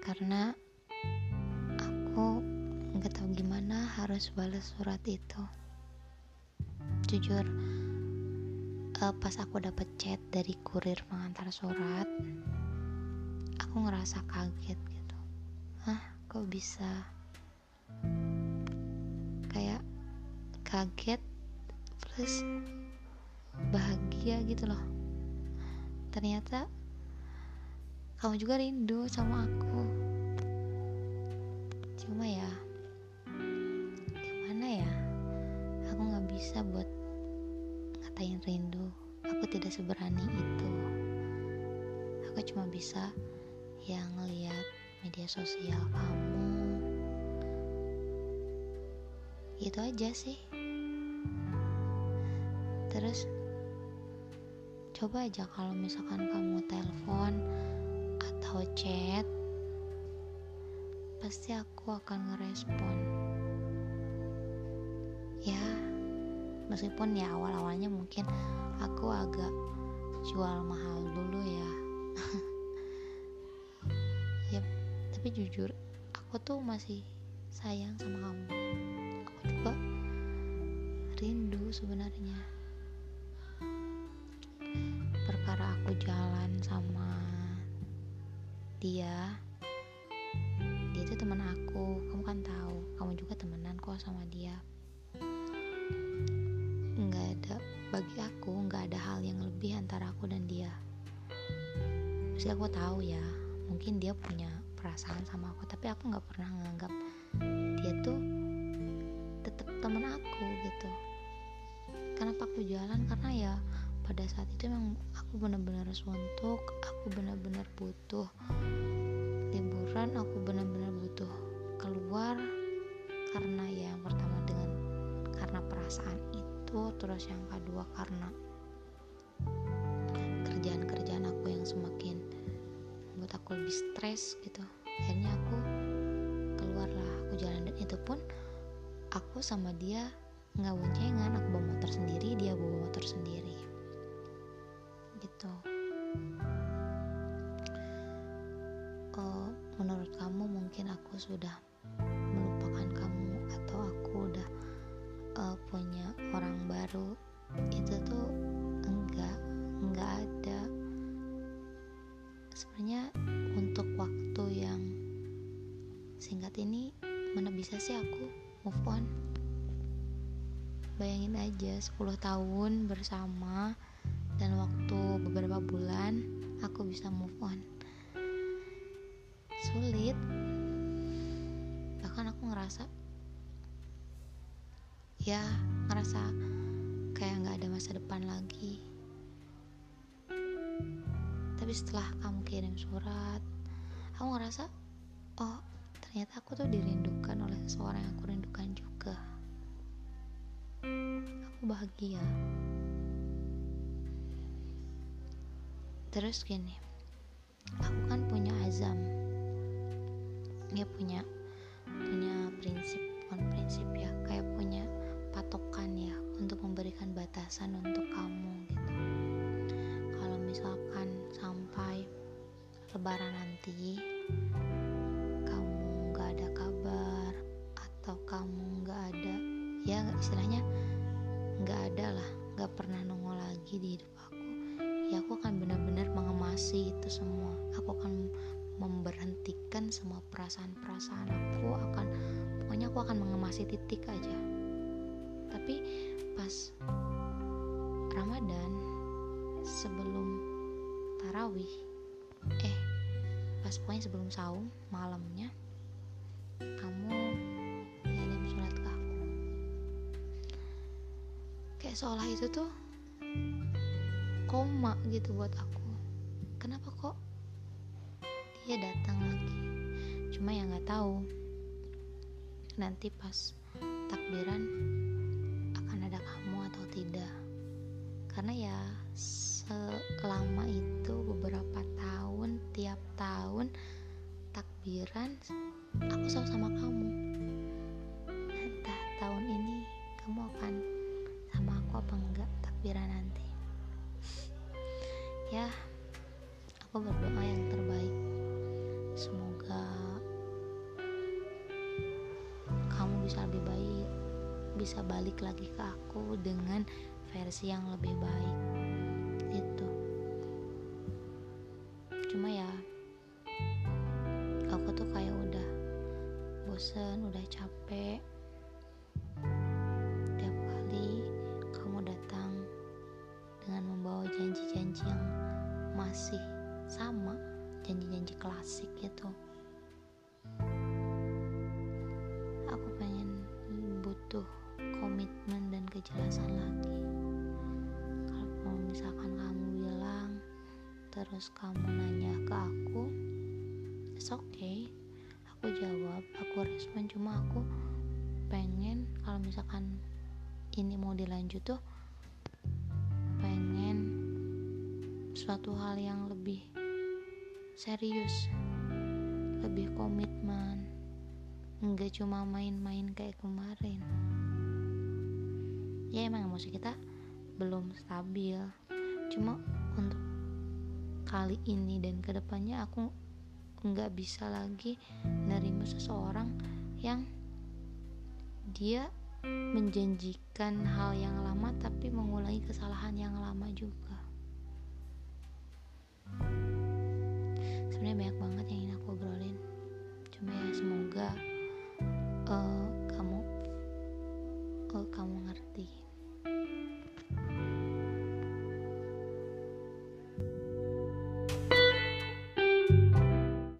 karena aku nggak tahu gimana harus balas surat itu. Jujur uh, pas aku dapet chat dari kurir pengantar surat aku ngerasa kaget gitu. Hah kok bisa? Kayak kaget plus bahagia gitu loh. Ternyata kamu juga rindu sama aku. Cuma ya gimana ya? Aku nggak bisa buat ngatain rindu. Aku tidak seberani itu. Aku cuma bisa yang ngeliat media sosial kamu. Itu aja sih. Terus coba aja kalau misalkan kamu telepon chat pasti aku akan ngerespon. Ya meskipun ya awal-awalnya mungkin aku agak jual mahal dulu ya. Ya tapi jujur aku tuh masih sayang sama kamu. Aku juga rindu sebenarnya. Perkara aku jalan sama dia dia itu teman aku. Kamu kan tahu kamu juga temenan kok sama dia. Nggak ada bagi aku nggak ada hal yang lebih antara aku dan dia. Meski aku tahu ya mungkin dia punya perasaan sama aku tapi aku nggak pernah nganggap dia tuh tetap teman aku gitu. Kenapa aku jalan karena ya pada saat itu memang aku benar-benar suntuk aku benar-benar butuh liburan aku benar-benar butuh keluar karena ya yang pertama dengan karena perasaan itu terus yang kedua karena kerjaan-kerjaan aku yang semakin membuat aku lebih stres gitu. Akhirnya aku keluarlah aku jalan dan itu pun aku sama dia nggak boncengan aku bawa motor sendiri aku sudah melupakan kamu atau aku udah uh, punya orang baru itu tuh enggak enggak ada. Sebenarnya untuk waktu yang singkat ini mana bisa sih aku move on? Bayangin aja 10 tahun bersama dan waktu beberapa bulan aku bisa move on. Sulit ngerasa ya ngerasa kayak nggak ada masa depan lagi. Tapi setelah kamu kirim surat aku ngerasa oh ternyata aku tuh dirindukan oleh seseorang yang aku rindukan juga. Aku bahagia. Terus gini aku kan punya azam. Dia punya bukan prinsip ya kayak punya patokan ya untuk memberikan batasan untuk kamu gitu. Kalau misalkan sampai lebaran nanti kamu nggak ada kabar atau kamu nggak ada ya istilahnya nggak ada lah nggak pernah nongol lagi di hidup aku ya aku akan benar-benar mengemasi itu semua. Aku akan memberhentikan semua perasaan-perasaan aku akan pokoknya aku akan mengemasi titik aja. Tapi pas Ramadan sebelum tarawih eh pas pokoknya sebelum saum malamnya kamu ngirim surat ke aku. Kayak seolah itu tuh koma gitu buat aku. Kenapa kok dia datang lagi? Cuma yang nggak tahu nanti pas takbiran akan ada kamu atau tidak. Karena ya selama itu beberapa tahun tiap tahun takbiran aku selalu sama kamu. Entah tahun ini kamu akan sama aku apa enggak takbiran nanti. Ya aku bisa lebih baik bisa balik lagi ke aku dengan versi yang lebih baik itu cuma ya aku tuh kayak udah bosen udah capek. Tiap kali kamu datang dengan membawa janji-janji yang masih sama janji-janji klasik gitu kejelasan lagi kalau misalkan kamu bilang terus kamu nanya ke aku it's okay. Aku jawab aku respon. Cuma aku pengen kalau misalkan ini mau dilanjut tuh pengen suatu hal yang lebih serius lebih komitmen. Nggak cuma main-main kayak kemarin ya emang emosi kita belum stabil. Cuma untuk kali ini dan ke depannya aku nggak bisa lagi nerima seseorang yang dia menjanjikan hal yang lama tapi mengulangi kesalahan yang lama juga. Sebenarnya banyak banget yang ingin aku obrolin. Cuma ya semoga uh, kamu uh, kamu ngerti.